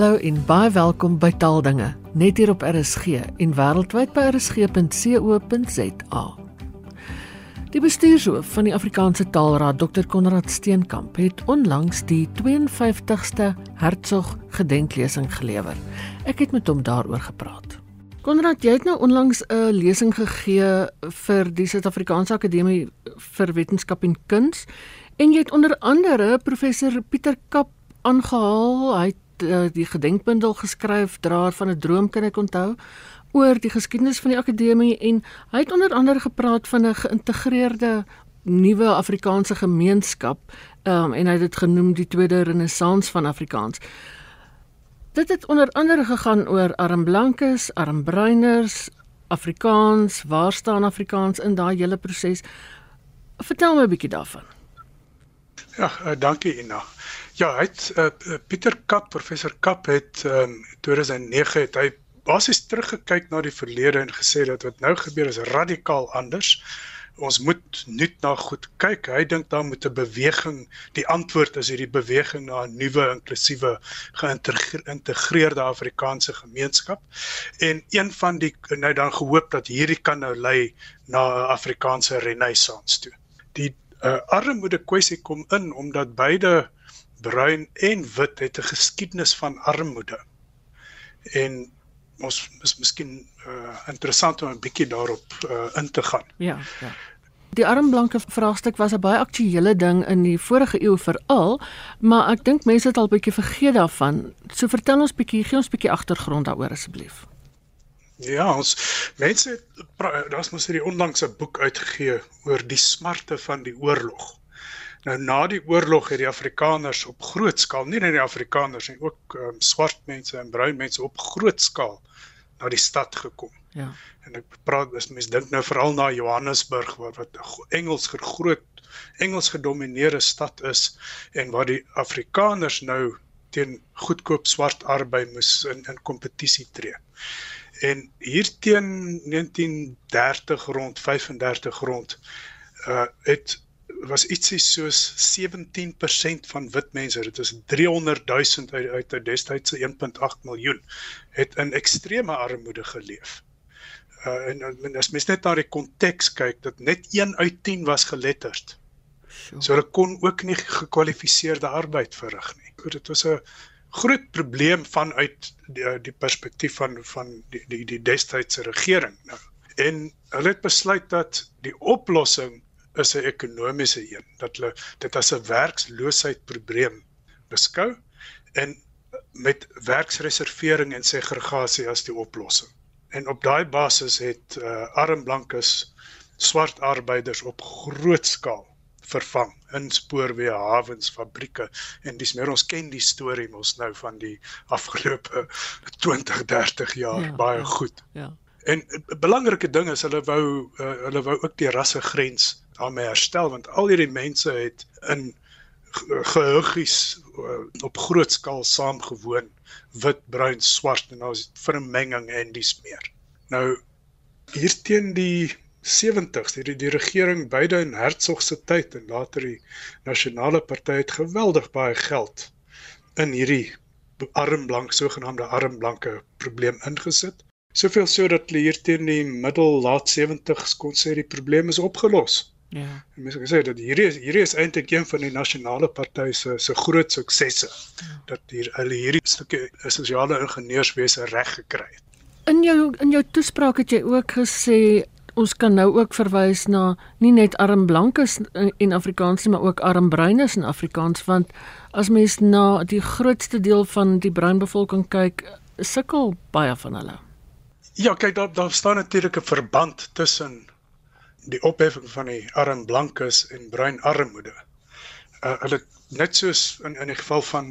Hallo en baie welkom by Taaldinge, net hier op RSG en wêreldwyd by rsg.co.za. Die bestuurshoof van die Afrikaanse Taalraad, Dr. Konrad Steenkamp, het onlangs die 52ste Hertzog gedenklesing gelewer. Ek het met hom daaroor gepraat. Konrad, jy het nou onlangs 'n lesing gegee vir die Suid-Afrikaanse Akademie vir Wetenskap en Kuns en jy het onder andere professor Pieter Kap aangehaal. Hy het uh, die gedenkbundel geskryf Draer van 'n droom kan ek onthou oor die geskiedenis van die akademie en hy het onder andere gepraat van 'n geïntegreerde nuwe Afrikaanse gemeenskap um, en hy het dit genoem die tweede renessans van Afrikaans. Dit het onder andere gegaan oor armblankes, armbruiners, Afrikaans, waar staan Afrikaans in daai hele proses? Vertel my 'n bietjie daarvan. Ja, uh, dankie Ina. Ja, hy het uh, Pieter Kap, professor Kap het um, ehm, 2009 het hy basies teruggekyk na die verlede en gesê dat wat nou gebeur is radikaal anders. Ons moet nuut na goed kyk. Hy dink daar moet 'n beweging, die antwoord is hierdie beweging na 'n nuwe inklusiewe geïntegreerde Afrikaanse gemeenskap. En een van die nou dan gehoop dat hierdie kan nou lei na 'n Afrikaanse renessans toe. Die uh, armoede kwessie kom in omdat beide bruin en wit het 'n geskiedenis van armoede. En ons is miskien uh, interessant om 'n bietjie daarop uh, in te gaan. Ja, ja. Die armblanke vraagstuk was 'n baie aktuële ding in die vorige eeu veral, maar ek dink mense het al bietjie vergeet daarvan. So vertel ons bietjie, gee ons bietjie agtergrond daaroor asseblief. Ja, ons mense daar's mos hierdie onlangse boek uitgegee oor die smarte van die oorlog. Nou na die oorlog het die Afrikaners op groot skaal, nie net die Afrikaners nie, ook um, swart mense en bruin mense op groot skaal na die stad gekom. Ja. En ek praat as mense dink nou veral na Johannesburg waar wat 'n Engels groot Engels gedomeineerde stad is en waar die Afrikaners nou teen goedkoop swart arbeid moes in in kompetisie tree. En hier teen 1930 rond 35 rond uh het was ietsie soos 17% van wit mense, dit is 300 000 uit uit die destydse 1.8 miljoen het in ekstreme armoede geleef. Uh en, en as mens net na die konteks kyk dat net 1 uit 10 was geletterd. Sure. So hulle kon ook nie gekwalifiseerde arbeid verrig nie. Dit was 'n groot probleem vanuit die, die perspektief van van die die, die destydse regering nou. En hulle het besluit dat die oplossing is 'n ekonomiese een dat hulle dit as 'n werksloosheid probleem beskou en met werksreservering en segregasie as die oplossing. En op daai basis het uh, arm blankes swart arbeiders op groot skaal vervang in spoorweë, hawens, fabrieke en dis meer ons ken die storie mos nou van die afgelope 20, 30 jaar ja, baie ja, goed. Ja. En 'n belangrike ding is hulle wou uh, hulle wou ook die rassegrens daarmee herstel want al hierdie mense het in gehuggies uh, op groot skaal saamgewoon wit, bruin, swart en daar's vermenging en dis meer. Nou hier teen die 70s hierdie die regering beide in Hertzog se tyd en later die nasionale party het geweldig baie geld in hierdie armblank sogenaamde armblanke probleem ingesit. Soveel so dat hulle hier teen die middel laat 70s kon sê die probleem is opgelos. Ja. En mens kan sê dat hierdie is hierdie is eintlik een van die nasionale partye se se groot suksesse ja. dat hier hulle hierdie stukkie sosiale ingenieurswese reg gekry het. In jou in jou toespraak het jy ook gesê ons kan nou ook verwys na nie net arm blankes in Afrikaans nie, maar ook arm bruines in Afrikaans want as mens na die grootste deel van die bruin bevolking kyk, sukkel baie van hulle. Ja, kyk daar daar staan natuurlik 'n verband tussen die opheffing van die arm blankes en bruin armoede. Uh, hulle net soos in in die geval van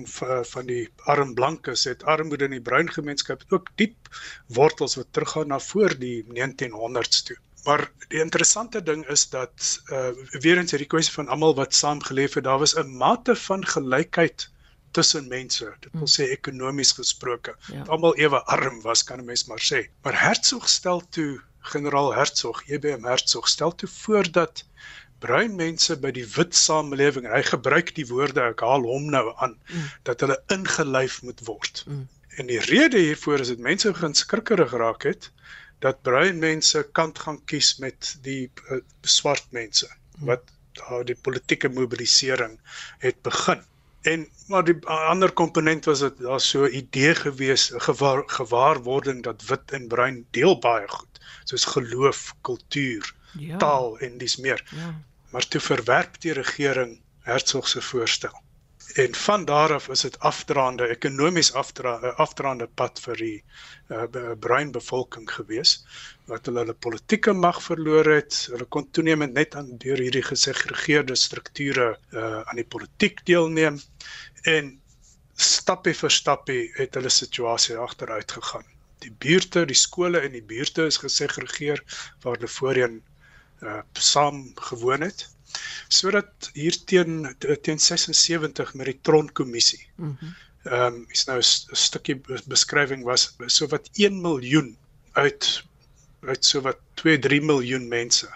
van die arm blankes het armoede in die bruin gemeenskap ook diep wortels wat teruggaan na voor die 1900s toe. Maar die interessante ding is dat uh weer eens hierdie kwessie van almal wat saam geleef het, daar was 'n mate van gelykheid tussen mense. Dit wil sê ekonomies gesproke. Ja. Almal ewe arm was kan 'n mens maar sê. Maar Hertzog stel toe generaal Hertzog, JBM Hertzog stel toe voor dat bruin mense by die wit samelewing en hy gebruik die woorde ek haal hom nou aan mm. dat hulle ingelyf moet word. Mm. En die rede hiervoor is dit mense begin skrikkerig geraak het dat bruin mense kant gaan kies met die uh, swart mense mm. wat daar die politieke mobilisering het begin. En maar die ander komponent was dit daar so 'n idee gewees, 'n gewaar, gewaarwording dat wit en bruin deel baie goed, soos geloof, kultuur, ja. taal en dis meer. Ja. Maar toe verwerp die regering Herzog se voorstel. En van daar af is dit afdraande ekonomies afdra afdraande pad vir die uh, bruin bevolking gewees wat hulle hulle politieke mag verloor het. Hulle kon toenemend net aan deur hierdie gesegregeerde strukture uh, aan die politiek deelneem en stappie vir stappie het hulle situasie agteruit gegaan. Die buurte, die skole in die buurte is gesegregeer waar hulle voorheen uh, saam gewoon het sodat hier teen teen 76 met die Tron kommissie. Mhm. Mm ehm um, is nou 'n stukkie beskrywing was so wat 1 miljoen uit uit so wat 2 3 miljoen mense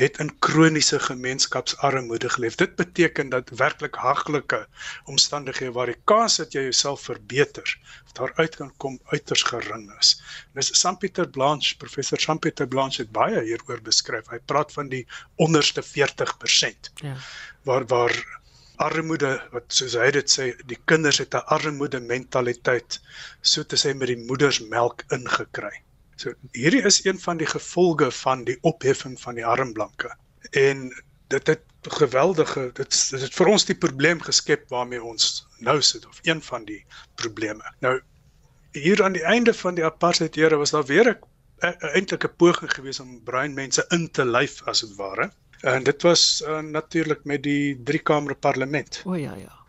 het in kroniese gemeenskapsarmoede geleef. Dit beteken dat werklik haglike omstandighede waar die kans dat jy jouself verbeter of daaruit kan kom uiters gering is. Dis Sampieter Blanche, professor Sampieter Blanche het baie hieroor beskryf. Hy praat van die onderste 40%. Ja. Waar waar armoede wat soos hy dit sê, die kinders het 'n armoede mentaliteit so te sê met die moedersmelk ingekry. So hierdie is een van die gevolge van die opheffing van die armblanke. En dit het geweldige dit dit het vir ons die probleem geskep waarmee ons nou sit of een van die probleme. Nou hier aan die einde van die apartheid era was daar weer 'n eintlik 'n poging geweest om bruin mense in te lyf as dit ware. En dit was uh, natuurlik met die driekamer parlement. O ja ja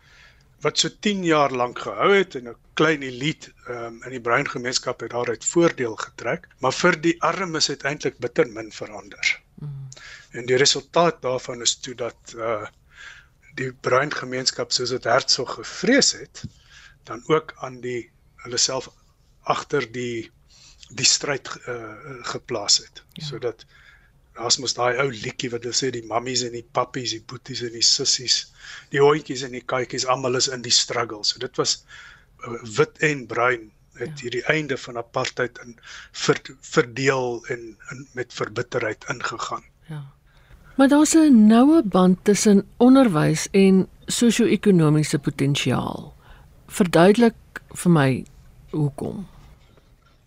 wat so 10 jaar lank gehou het en 'n klein elite um, in die bruin gemeenskap het daaruit voordeel getrek, maar vir die armes het eintlik bitter min verander. Mm. En die resultaat daarvan is toe dat uh die bruin gemeenskap soos dit Hertzog gevrees het, dan ook aan die hulle self agter die die stryd uh, geplaas het ja. sodat Daar's mos daai ou liedjie wat hulle sê die mammies en die pappies, die boeties en die sissies, die hondjies en die katjies almal is in die struggle. So dit was wit en bruin het ja. hierdie einde van apartheid in ver, verdeel en in met verbitterheid ingegaan. Ja. Maar daar's 'n noue band tussen onderwys en sosio-ekonomiese potensiaal. Verduidelik vir my hoekom.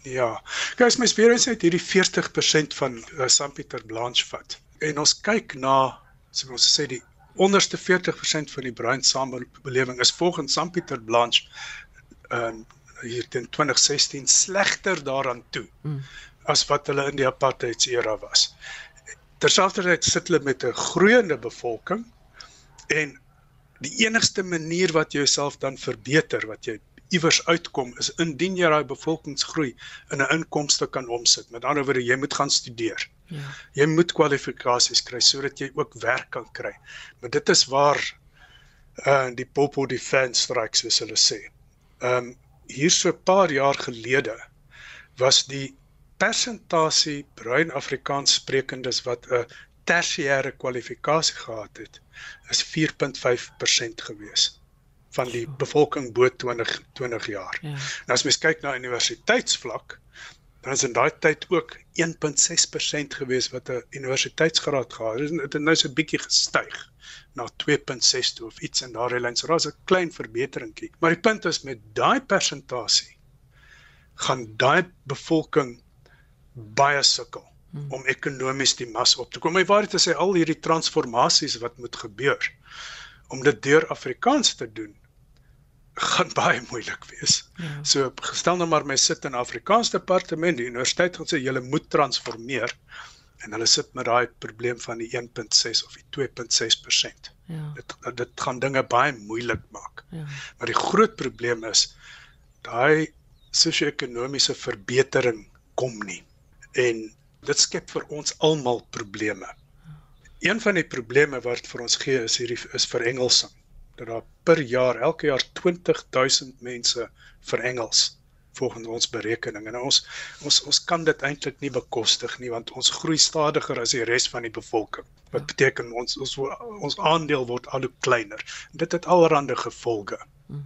Ja. Kyk, my experience het hierdie 40% van uh, St Pieter Blanche vat. En ons kyk na so ons sê die onderste 40% van die bruin samelewing is volgens St Pieter Blanche ehm uh, hier teen 2016 slegter daaraan toe hmm. as wat hulle in die apartheid era was. Terselfdertyd sit hulle met 'n groeiende bevolking en die enigste manier wat jy jouself dan verbeter wat jy iewers uitkom is indien jy daai bevolkingsgroei in 'n inkomste kan omsit. Met ander woorde, jy moet gaan studeer. Ja. Jy moet kwalifikasies kry sodat jy ook werk kan kry. Maar dit is waar uh die popo defense strike soos hulle sê. Um hier so 'n paar jaar gelede was die persentasie bruin Afrikaans sprekendes wat 'n tersiêre kwalifikasie gehad het is 4.5% gewees van die bevolking bo 20 20 jaar. Ja. Nou as mens kyk na universiteitsvlak, dan is in daai tyd ook 1.6% gewees wat 'n universiteitsgraad gehad het. Dit het nou so 'n bietjie gestyg na 2.6 toe of iets in daardie lyn. So daar's 'n klein verbeteringkie. Maar die punt is met daai persentasie gaan daai bevolking baie sukkel hmm. om ekonomies die mas op te kom. My waarheid is hy al hierdie transformasies wat moet gebeur om dit deur Afrikaans te doen gaan baie moeilik wees. Ja. So gestel nou maar my sit in Afrikaans departement, die universiteit gaan sê julle moet transformeer en hulle sit met daai probleem van die 1.6 of die 2.6%. Ja. Dit dit gaan dinge baie moeilik maak. Ja. Maar die groot probleem is daai sosio-ekonomiese verbetering kom nie. En dit skep vir ons almal probleme. Ja. Een van die probleme wat vir ons gee is hierdie is vir Engelsing dat daar per jaar elke jaar 20000 mense vir Engels volgens ons berekening en ons ons ons kan dit eintlik nie bekostig nie want ons groei stadiger as die res van die bevolking. Wat ja. beteken ons ons ons aandeel word al hoe kleiner. Dit het allerlei gevolge. Mm.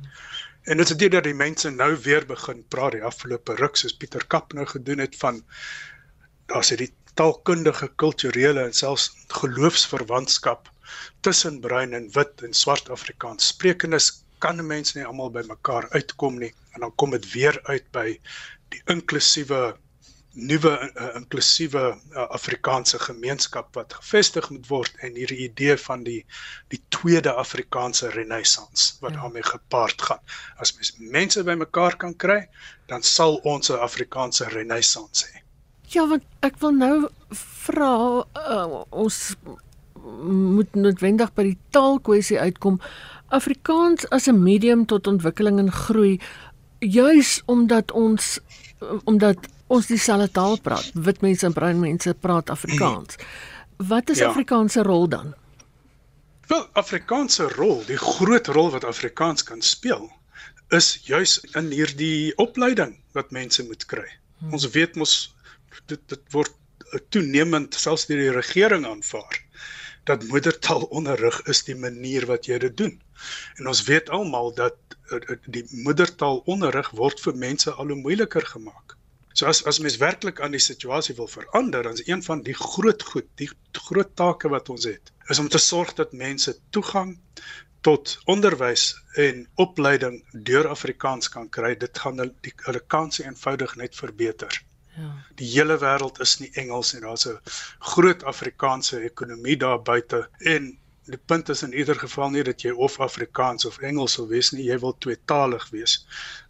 En dit is dit dat die mense nou weer begin praat die afgelope ruk soos Pieter Kap nou gedoen het van daar's hierdie taalkundige, kulturele en selfs geloofsverwantskap tussen bruin en wit en swart Afrikaans. Sprekendes kan mense nie almal by mekaar uitkom nie en dan kom dit weer uit by die inklusiewe nuwe uh, inklusiewe uh, Afrikaanse gemeenskap wat gevestig moet word en hierdie idee van die die tweede Afrikaanse renessans wat ja. daarmee gepaard gaan. As mens mense bymekaar kan kry, dan sal ons 'n Afrikaanse renessans hê. Ja, want ek wil nou vra uh, ons moet noodwendig by die taalkwessie uitkom. Afrikaans as 'n medium tot ontwikkeling en groei juis omdat ons omdat ons dieselfde taal praat. Wit mense en bruin mense praat Afrikaans. Wat is ja. Afrikaans se rol dan? Wel, Afrikaans se rol, die groot rol wat Afrikaans kan speel, is juis in hierdie opleiding wat mense moet kry. Hmm. Ons weet mos dit dit word toenemend selfs deur die regering aanvaar dat moedertaalonderrig is die manier wat jy dit doen. En ons weet almal dat uh, die moedertaalonderrig word vir mense al hoe moeiliker gemaak. So as as mens werklik aan die situasie wil verander, dan is een van die groot goed, die groot take wat ons het, is om te sorg dat mense toegang tot onderwys en opleiding deur Afrikaans kan kry. Dit gaan hulle hulle kanse eenvoudig net verbeter. Ja. Die hele wêreld is nie Engels en daar's 'n groot Afrikaanse ekonomie daar buite en die punt is in ieder geval nie dat jy of Afrikaans of Engels wil wees nie, jy wil tweetalig wees,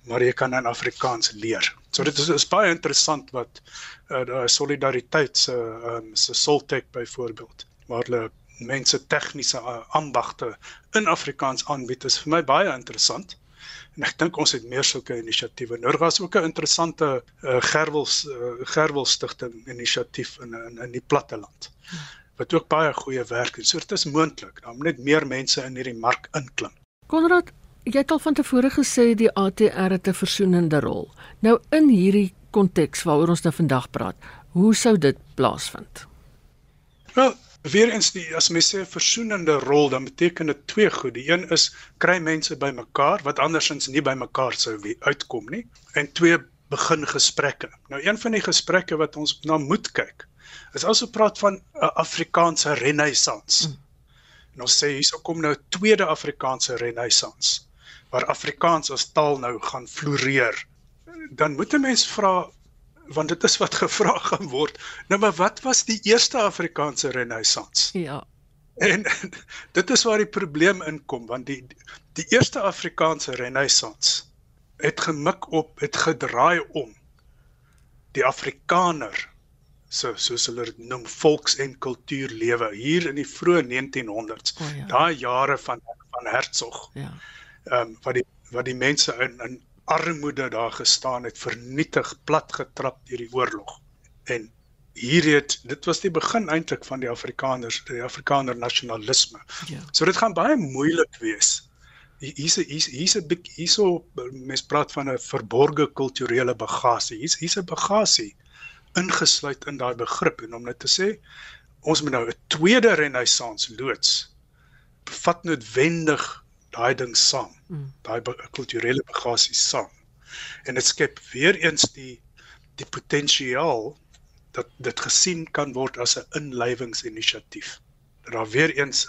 maar jy kan in Afrikaans leer. So dit is, is baie interessant wat uh, uh solidariteit se uh, um, se Soltech byvoorbeeld waar hulle mense tegniese uh, ambagte in Afrikaans aanbied is vir my baie interessant. En ek dink ons het meer sulke inisiatiewe. Nou was ook 'n interessante uh, Gerwels uh, Gerwelstigting inisiatief in in in die platteland. Wat ook baie goeie werk doen. So dit is moontlik. Daar moet net meer mense in hierdie mark inklim. Konrad, jy het al van tevore gesê die ATR het 'n versoenende rol. Nou in hierdie konteks waaroor ons nou vandag praat, hoe sou dit plaasvind? Wel, Weer eens die as mens sê 'n versoenende rol, dan beteken dit twee goed. Die een is kry mense bymekaar wat andersins nie bymekaar sou uitkom nie. En twee begin gesprekke. Nou een van die gesprekke wat ons na moet kyk, is also praat van 'n Afrikaanse renessans. Mm. En ons sê hierso kom nou tweede Afrikaanse renessans waar Afrikaans as taal nou gaan floreer. Dan moet 'n mens vra want dit is wat gevra gaan word. Nou maar wat was die eerste Afrikaanse renessans? Ja. En dit is waar die probleem inkom want die die eerste Afrikaanse renessans het gemik op het gedraai om die Afrikaner so soos hulle dit noem volks en kultuur lewe hier in die vroeë 1900s. Oh, ja. Daai jare van van Hertzog. Ja. Ehm um, wat die wat die mense in in armoede daar gestaan het vernietig plat getrap deur die oorlog en hier het dit was die begin eintlik van die Afrikaners die Afrikaner nasionalisme. Ja. So dit gaan baie moeilik wees. Hier's hier's hier's 'n bietjie hierso mens praat van 'n verborgde kulturele bagasie. Hier's hier's 'n bagasie ingesluit in daai begrip en om net te sê ons moet nou 'n tweede renessans loods bevat noodwendig daai ding saam. Mm. Daai kulturele bagasie saam. En dit skep weer eens die die potensiaal dat dit gesien kan word as 'n inlywingsinisiatief. Dat daar weer eens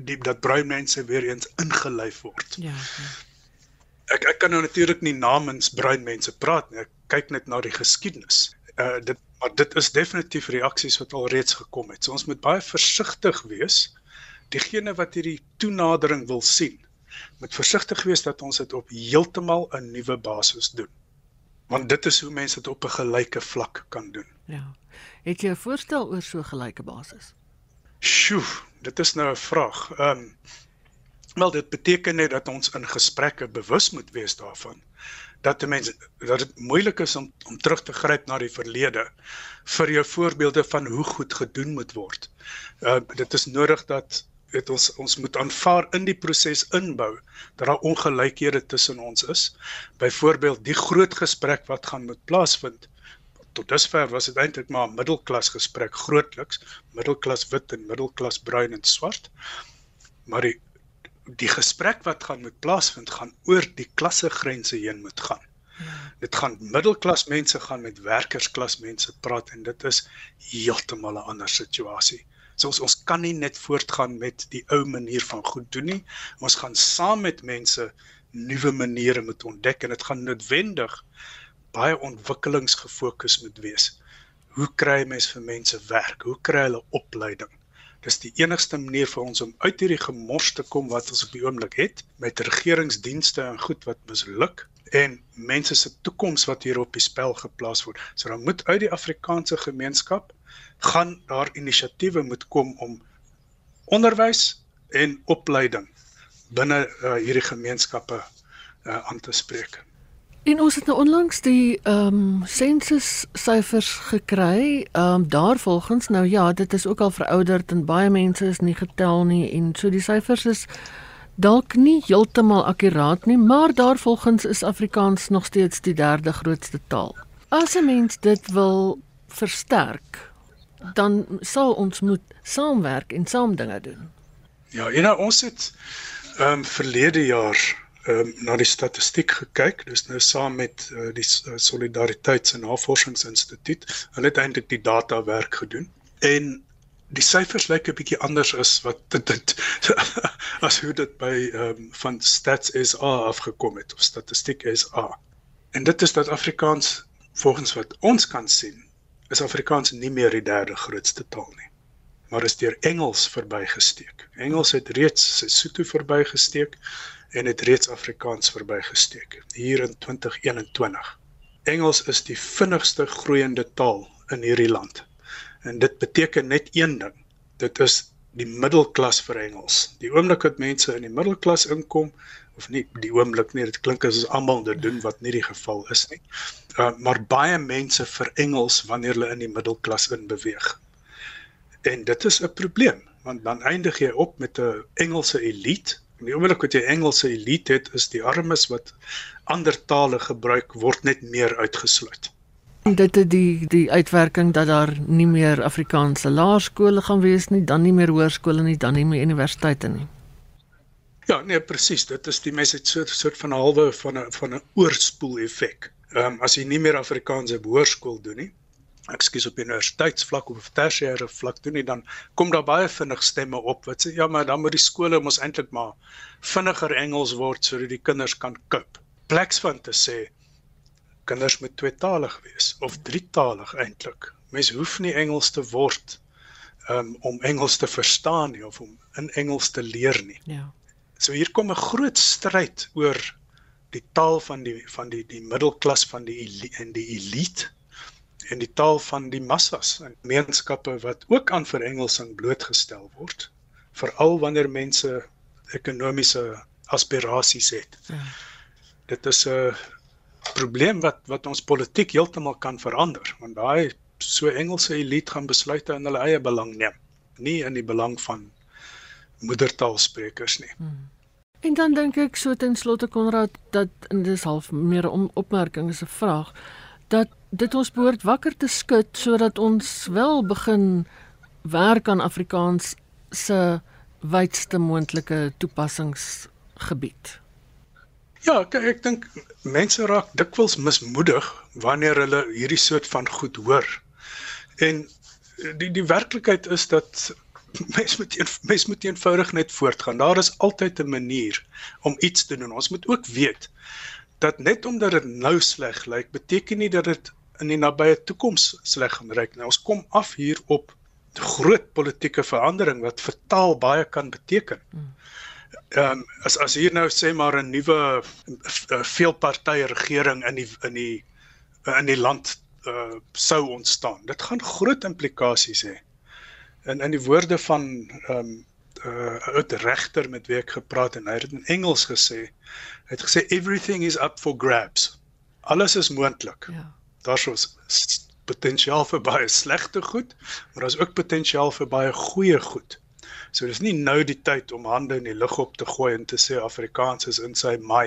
die dat bruin mense weer eens ingelyf word. Ja. ja. Ek ek kan nou natuurlik nie namens bruin mense praat nie. Ek kyk net na die geskiedenis. Uh dit maar dit is definitief reaksies wat al reeds gekom het. So ons moet baie versigtig wees diegene wat hierdie toenadering wil sien, moet versigtig wees dat ons dit op heeltemal 'n nuwe basis doen. Want dit is hoe mense dit op 'n gelyke vlak kan doen. Ja. Het jy 'n voorstel oor so 'n gelyke basis? Sjoe, dit is nou 'n vraag. Ehm um, wel dit beteken net dat ons in gesprekke bewus moet wees daarvan dat die mense dat dit moeilik is om om terug te gryp na die verlede vir jou voorbeelde van hoe goed gedoen moet word. Uh dit is nodig dat het ons ons moet aanvaar in die proses inbou dat daar ongelykhede tussen ons is. Byvoorbeeld die groot gesprek wat gaan moet plaasvind. Tot dusver was dit eintlik maar 'n middelklas gesprek grootliks, middelklas wit en middelklas bruin en swart. Maar die die gesprek wat gaan moet plaasvind gaan oor die klassegrense heen moet gaan. Dit gaan middelklas mense gaan met werkersklas mense praat en dit is heeltemal 'n ander situasie. So ons ons kan nie net voortgaan met die ou manier van goed doen nie. Ons gaan saam met mense nuwe maniere moet ontdek en dit gaan noodwendig baie ontwikkelingsgefokus moet wees. Hoe kry mense vir mense werk? Hoe kry hulle opleiding? Dis die enigste manier vir ons om uit hierdie gemors te kom wat ons op die oomblik het met regeringsdienste en goed wat misluk en mense se toekoms wat hier op die spel geplaas word. So dan moet uit die Afrikaanse gemeenskap gaan daar inisiatiewe moet kom om onderwys en opleiding binne uh, hierdie gemeenskappe uh, aan te spreek. En ons het nou onlangs die ehm um, sensus syfers gekry. Ehm um, daar volgens nou ja, dit is ook al verouderd en baie mense is nie getel nie en so die syfers is dalk nie heeltemal akkuraat nie, maar daar volgens is Afrikaans nog steeds die derde grootste taal. As 'n mens dit wil versterk, dan sal ons moet saamwerk en saam dinge doen. Ja, en nou ons het ehm um, verlede jaar ehm um, na die statistiek gekyk. Dis nou saam met uh, die uh, Solidariteits- en Navorsingsinstituut. Hulle het eintlik die data werk gedoen. En die syfers lyk 'n bietjie anders as wat dit dit as hoe dit by ehm um, van Stats SA afgekom het of Statistiek SA. En dit is dat Afrikaans volgens wat ons kan sien is Afrikaans nie meer die derde grootste taal nie, maar is deur Engels verbygesteek. Engels het reeds Sesotho verbygesteek en het reeds Afrikaans verbygesteek hier in 2021. Engels is die vinnigste groeiende taal in hierdie land. En dit beteken net een ding. Dit is die middelklas vir Engels. Die oomblik wat mense in die middelklas inkom, of nie die oomblik nie dit klink as almal dit doen wat nie die geval is nie. Uh, maar baie mense vir Engels wanneer hulle in die middelklas in beweeg. En dit is 'n probleem want dan eindig jy op met 'n Engelse elite. En die oomblik wat jy Engelse elite het, is die armes wat ander tale gebruik word net meer uitgesluit. Dit het die die uitwerking dat daar nie meer Afrikaanse laerskole gaan wees nie, dan nie meer hoërskole nie, dan nie meer universiteite nie. Ja, nee, presies. Dit is die mense het so 'n soort van halwe van 'n van 'n oorspoel effek. Ehm um, as jy nie meer Afrikaanse hoërskool doen nie, ekskuus op universiteitsvlak of tersiêre vlak doen nie, dan kom daar baie vinnig stemme op wat sê ja, maar dan moet die skole mos eintlik maar vinniger Engels word sodat die kinders kan cope. Pleks van te sê kinders moet tweetalig wees of drietalig eintlik. Mens hoef nie Engels te word um, om Engels te verstaan nie of om in Engels te leer nie. Ja. So hier kom 'n groot stryd oor die taal van die van die die middelklas van die en die elite en die taal van die massas en gemeenskappe wat ook aan verengelsing blootgestel word veral wanneer mense ekonomiese aspirasies het. Ja. Dit is 'n probleem wat wat ons politiek heeltemal kan verander want daai so Engelse elite gaan besluite in hulle eie belang neem, nie in die belang van moedertaalsprekers nie. Hmm. En dan dink ek so ten slotte Konrad dat en dis half meer 'n opmerking is 'n vraag dat dit ons behoort wakker te skud sodat ons wel begin werk aan Afrikaans se wydste moontlike toepassingsgebied. Ja, kyk ek dink mense raak dikwels mismoedig wanneer hulle hierdie soort van goed hoor. En die die werklikheid is dat mens moet een, mens moet eenvoudig net voortgaan. Daar is altyd 'n manier om iets te doen. Ons moet ook weet dat net omdat dit nou sleg lyk, beteken nie dat dit in die nabye toekoms sleg gaan lyk nie. Ons kom af hier op groot politieke verandering wat vertaal baie kan beteken. Ehm um, as as hier nou sê maar 'n nuwe veelpartye regering in die in die in die land uh, sou ontstaan. Dit gaan groot implikasies hê in in die woorde van ehm um, 'n uh, oud regter met wie ek gepraat en hy het in Engels gesê hy het gesê everything is up for grabs alles is moontlik ja daar's ons potensiaal vir baie slegte goed maar daar's ook potensiaal vir baie goeie goed So dis nie nou die tyd om hande in die lug op te gooi en te sê Afrikaans is in sy my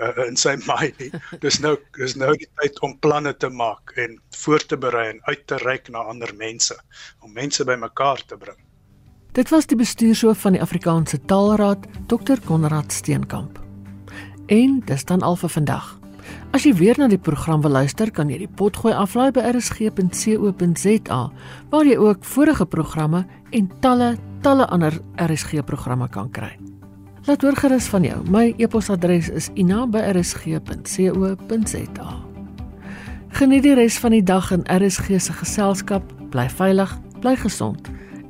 uh, in sy my. Dis nou dis nou die tyd om planne te maak en voor te berei en uit te reik na ander mense om mense bymekaar te bring. Dit was die bestuurshoof van die Afrikaanse Taalraad, Dr. Konrad Steenkamp. En dis dan al vir vandag. As jy weer na die program wil luister, kan jy die potgooi aflaai by rsg.co.za waar jy ook vorige programme en talle talle ander RSG programme kan kry. Laat hoor gerus van jou. My e-posadres is ina@rsg.co.za. Geniet die res van die dag in RSG se geselskap. Bly veilig, bly gesond